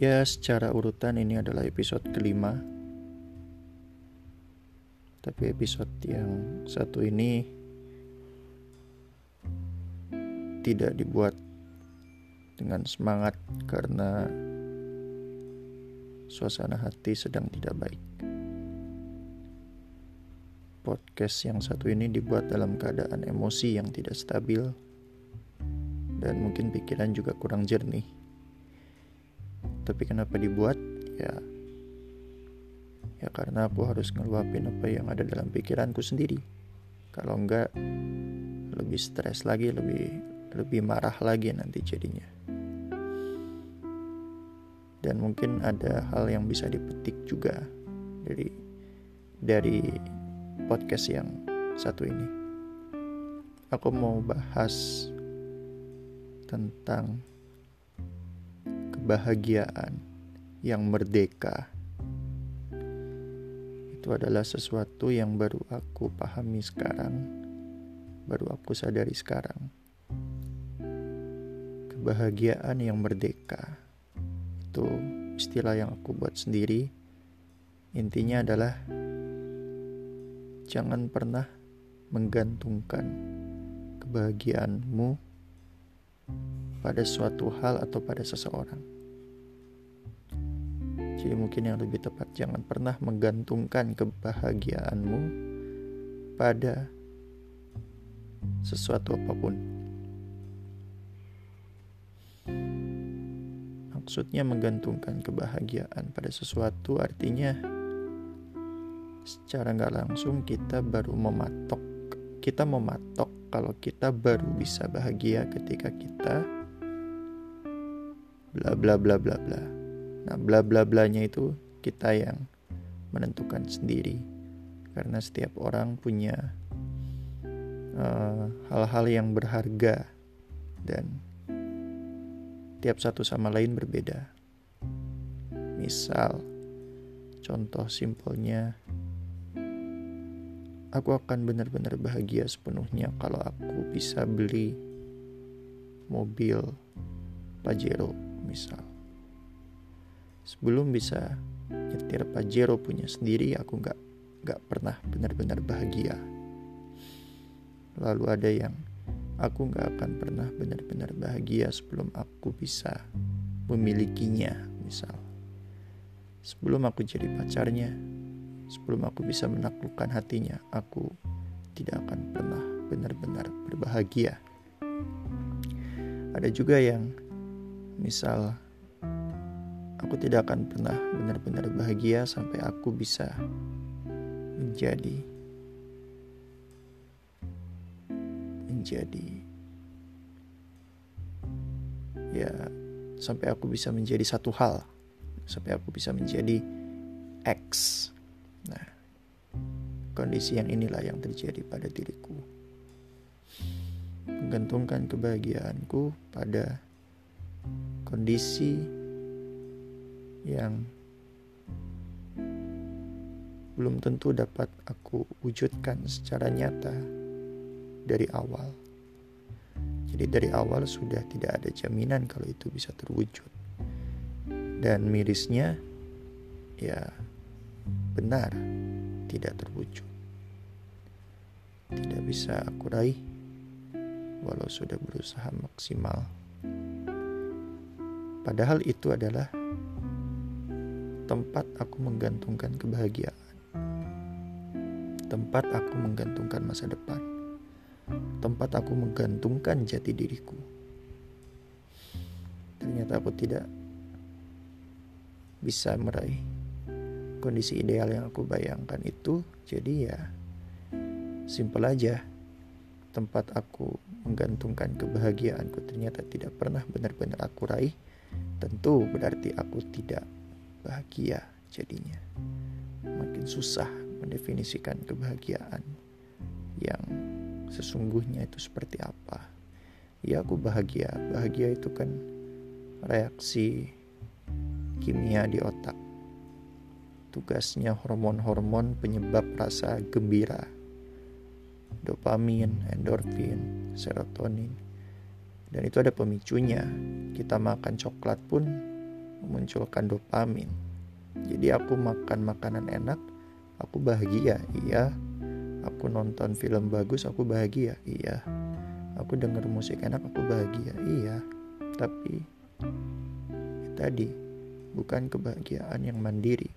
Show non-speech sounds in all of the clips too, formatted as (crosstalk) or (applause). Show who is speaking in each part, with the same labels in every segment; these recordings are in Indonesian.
Speaker 1: Ya, secara urutan ini adalah episode kelima. Tapi episode yang satu ini tidak dibuat dengan semangat karena suasana hati sedang tidak baik. Podcast yang satu ini dibuat dalam keadaan emosi yang tidak stabil dan mungkin pikiran juga kurang jernih tapi kenapa dibuat? Ya ya karena aku harus ngeluapin apa yang ada dalam pikiranku sendiri. Kalau enggak lebih stres lagi lebih lebih marah lagi nanti jadinya. Dan mungkin ada hal yang bisa dipetik juga dari dari podcast yang satu ini. Aku mau bahas tentang kebahagiaan yang merdeka itu adalah sesuatu yang baru aku pahami sekarang, baru aku sadari sekarang. Kebahagiaan yang merdeka itu istilah yang aku buat sendiri. Intinya adalah jangan pernah menggantungkan kebahagiaanmu pada suatu hal atau pada seseorang. Jadi mungkin yang lebih tepat jangan pernah menggantungkan kebahagiaanmu pada sesuatu apa pun. Maksudnya menggantungkan kebahagiaan pada sesuatu artinya secara nggak langsung kita baru mematok kita mematok kalau kita baru bisa bahagia ketika kita bla bla bla bla bla. Nah, bla bla blanya itu kita yang menentukan sendiri. Karena setiap orang punya eh, hal-hal uh, yang berharga dan tiap satu sama lain berbeda. Misal, contoh simpelnya, aku akan benar-benar bahagia sepenuhnya kalau aku bisa beli mobil Pajero misal sebelum bisa nyetir Pajero punya sendiri aku nggak nggak pernah benar-benar bahagia. Lalu ada yang aku nggak akan pernah benar-benar bahagia sebelum aku bisa memilikinya misal. Sebelum aku jadi pacarnya sebelum aku bisa menaklukkan hatinya aku tidak akan pernah benar-benar berbahagia. Ada juga yang misal Aku tidak akan pernah benar-benar bahagia sampai aku bisa menjadi menjadi ya sampai aku bisa menjadi satu hal sampai aku bisa menjadi X. Nah kondisi yang inilah yang terjadi pada diriku. Menggantungkan kebahagiaanku pada kondisi yang belum tentu dapat aku wujudkan secara nyata dari awal. Jadi dari awal sudah tidak ada jaminan kalau itu bisa terwujud. Dan mirisnya ya benar tidak terwujud. Tidak bisa aku raih walau sudah berusaha maksimal. Padahal itu adalah tempat aku menggantungkan kebahagiaan, tempat aku menggantungkan masa depan, tempat aku menggantungkan jati diriku. Ternyata aku tidak bisa meraih kondisi ideal yang aku bayangkan itu, jadi ya simpel aja. Tempat aku menggantungkan kebahagiaanku ternyata tidak pernah benar-benar aku raih, tentu berarti aku tidak bahagia jadinya. Makin susah mendefinisikan kebahagiaan yang sesungguhnya itu seperti apa. Ya aku bahagia. Bahagia itu kan reaksi kimia di otak. Tugasnya hormon-hormon penyebab rasa gembira. Dopamin, endorfin, serotonin. Dan itu ada pemicunya. Kita makan coklat pun memunculkan dopamin. Jadi aku makan makanan enak, aku bahagia, iya. Aku nonton film bagus, aku bahagia, iya. Aku denger musik enak, aku bahagia, iya. Tapi tadi bukan kebahagiaan yang mandiri.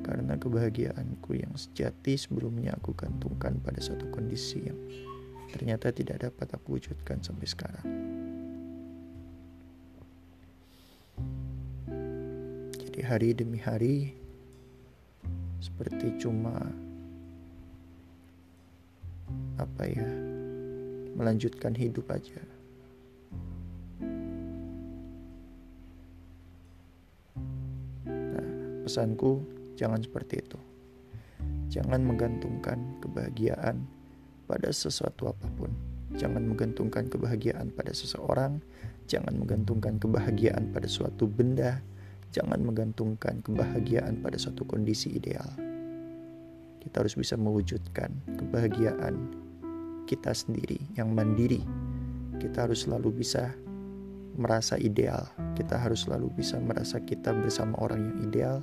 Speaker 1: Karena kebahagiaanku yang sejati sebelumnya aku gantungkan pada satu kondisi yang ternyata tidak dapat aku wujudkan sampai sekarang. Jadi hari demi hari seperti cuma apa ya melanjutkan hidup aja. Nah, pesanku jangan seperti itu. Jangan menggantungkan kebahagiaan pada sesuatu apa pun. Jangan menggantungkan kebahagiaan pada seseorang, jangan menggantungkan kebahagiaan pada suatu benda, jangan menggantungkan kebahagiaan pada suatu kondisi ideal. Kita harus bisa mewujudkan kebahagiaan kita sendiri yang mandiri. Kita harus selalu bisa merasa ideal. Kita harus selalu bisa merasa kita bersama orang yang ideal.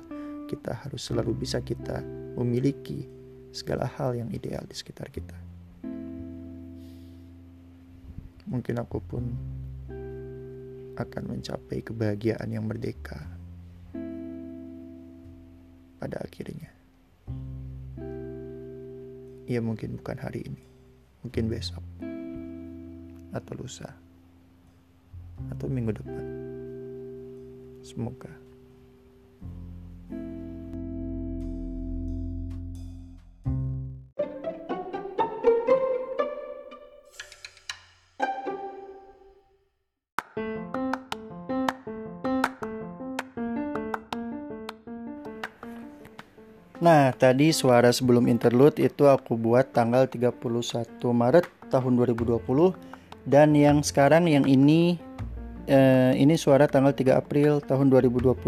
Speaker 1: Kita harus selalu bisa kita memiliki segala hal yang ideal di sekitar kita mungkin aku pun akan mencapai kebahagiaan yang merdeka pada akhirnya. Ya mungkin bukan hari ini, mungkin besok, atau lusa, atau minggu depan. Semoga. Nah, tadi suara sebelum interlude itu aku buat tanggal 31 Maret tahun 2020 dan yang sekarang yang ini eh, ini suara tanggal 3 April tahun 2020.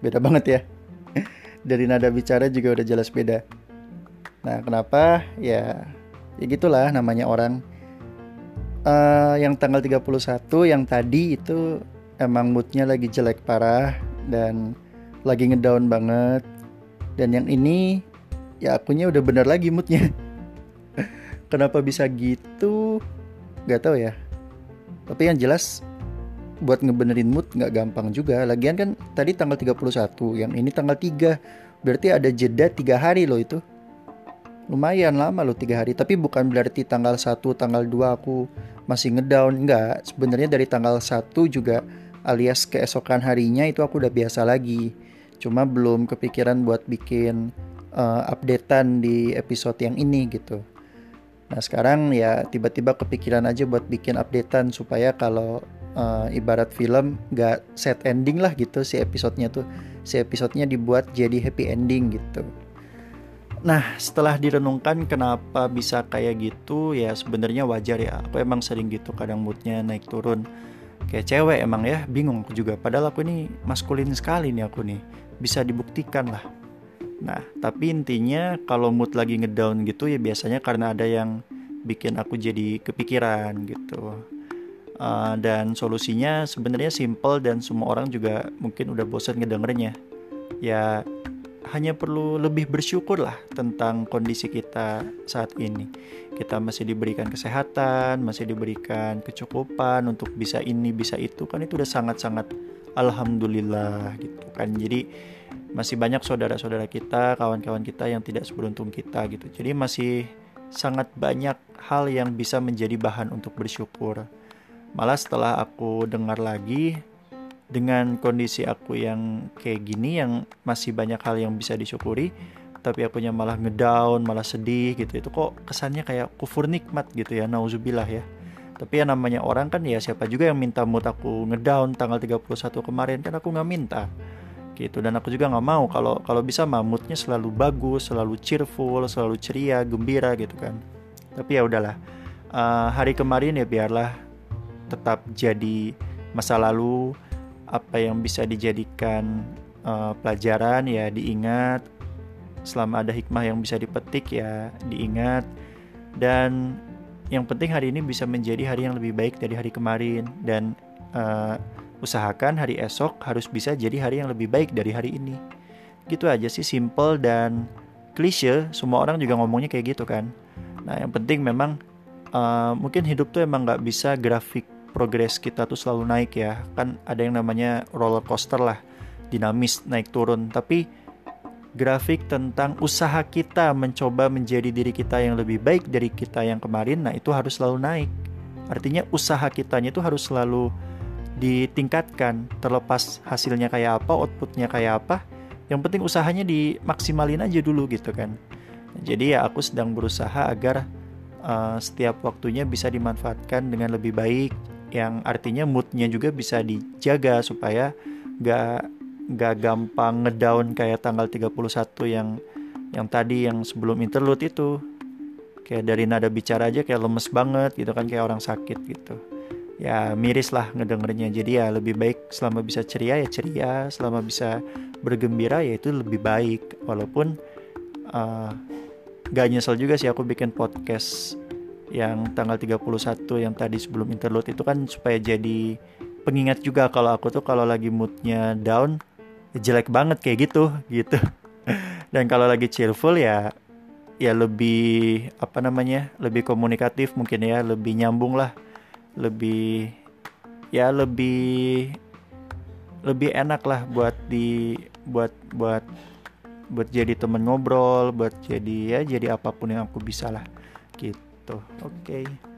Speaker 1: Beda banget ya. (laughs) Dari nada bicara juga udah jelas beda. Nah, kenapa? Ya ya gitulah namanya orang. Uh, yang tanggal 31 yang tadi itu emang moodnya lagi jelek parah dan lagi ngedown banget dan yang ini ya akunya udah bener lagi moodnya. (laughs) Kenapa bisa gitu? Gak tau ya. Tapi yang jelas buat ngebenerin mood nggak gampang juga. Lagian kan tadi tanggal 31 yang ini tanggal 3 berarti ada jeda tiga hari loh itu. Lumayan lama loh tiga hari. Tapi bukan berarti tanggal 1 tanggal 2 aku masih ngedown. Enggak sebenarnya dari tanggal 1 juga alias keesokan harinya itu aku udah biasa lagi cuma belum kepikiran buat bikin uh, updatean di episode yang ini gitu nah sekarang ya tiba-tiba kepikiran aja buat bikin updatean supaya kalau uh, ibarat film gak set ending lah gitu si episodenya tuh si episodenya dibuat jadi happy ending gitu Nah, setelah direnungkan kenapa bisa kayak gitu, ya sebenarnya wajar ya. Aku emang sering gitu kadang moodnya naik turun. Kayak cewek emang ya, bingung aku juga. Padahal aku ini maskulin sekali nih aku nih bisa dibuktikan lah. Nah, tapi intinya kalau mood lagi ngedown gitu ya biasanya karena ada yang bikin aku jadi kepikiran gitu. Uh, dan solusinya sebenarnya simple dan semua orang juga mungkin udah bosan ngedengernya. Ya hanya perlu lebih bersyukur lah tentang kondisi kita saat ini. Kita masih diberikan kesehatan, masih diberikan kecukupan untuk bisa ini, bisa itu kan itu udah sangat-sangat alhamdulillah gitu kan. Jadi masih banyak saudara-saudara kita kawan-kawan kita yang tidak seberuntung kita gitu. Jadi masih sangat banyak hal yang bisa menjadi bahan untuk bersyukur. Malah setelah aku dengar lagi dengan kondisi aku yang kayak gini yang masih banyak hal yang bisa disyukuri tapi akunya malah ngedown malah sedih gitu. Itu kok kesannya kayak kufur nikmat gitu ya nauzubillah ya. Tapi yang namanya orang kan ya siapa juga yang minta mood aku ngedown tanggal 31 kemarin kan aku nggak minta. Gitu dan aku juga nggak mau kalau kalau bisa mah moodnya selalu bagus selalu cheerful selalu ceria gembira gitu kan. Tapi ya udahlah uh, hari kemarin ya biarlah tetap jadi masa lalu apa yang bisa dijadikan uh, pelajaran ya diingat selama ada hikmah yang bisa dipetik ya diingat dan yang penting hari ini bisa menjadi hari yang lebih baik dari hari kemarin dan uh, usahakan hari esok harus bisa jadi hari yang lebih baik dari hari ini. Gitu aja sih simple dan klise, semua orang juga ngomongnya kayak gitu kan. Nah yang penting memang uh, mungkin hidup tuh emang nggak bisa grafik progres kita tuh selalu naik ya. Kan ada yang namanya roller coaster lah, dinamis naik turun. Tapi grafik tentang usaha kita mencoba menjadi diri kita yang lebih baik dari kita yang kemarin, nah itu harus selalu naik. Artinya usaha kitanya itu harus selalu ditingkatkan terlepas hasilnya kayak apa, outputnya kayak apa. Yang penting usahanya dimaksimalin aja dulu gitu kan. Jadi ya aku sedang berusaha agar uh, setiap waktunya bisa dimanfaatkan dengan lebih baik, yang artinya moodnya juga bisa dijaga supaya gak gak gampang ngedown kayak tanggal 31 yang yang tadi yang sebelum interlude itu. Kayak dari nada bicara aja kayak lemes banget gitu kan kayak orang sakit gitu. Ya miris lah ngedengernya jadi ya lebih baik selama bisa ceria ya ceria. Selama bisa bergembira ya itu lebih baik. Walaupun uh, gak nyesel juga sih aku bikin podcast yang tanggal 31 yang tadi sebelum interlude itu kan supaya jadi pengingat juga kalau aku tuh kalau lagi moodnya down jelek banget kayak gitu gitu. (laughs) Dan kalau lagi cheerful ya ya lebih apa namanya lebih komunikatif mungkin ya lebih nyambung lah. Lebih ya lebih lebih enak lah buat di buat buat buat jadi temen ngobrol buat jadi ya jadi apa pun yang aku bisa lah gitu ok.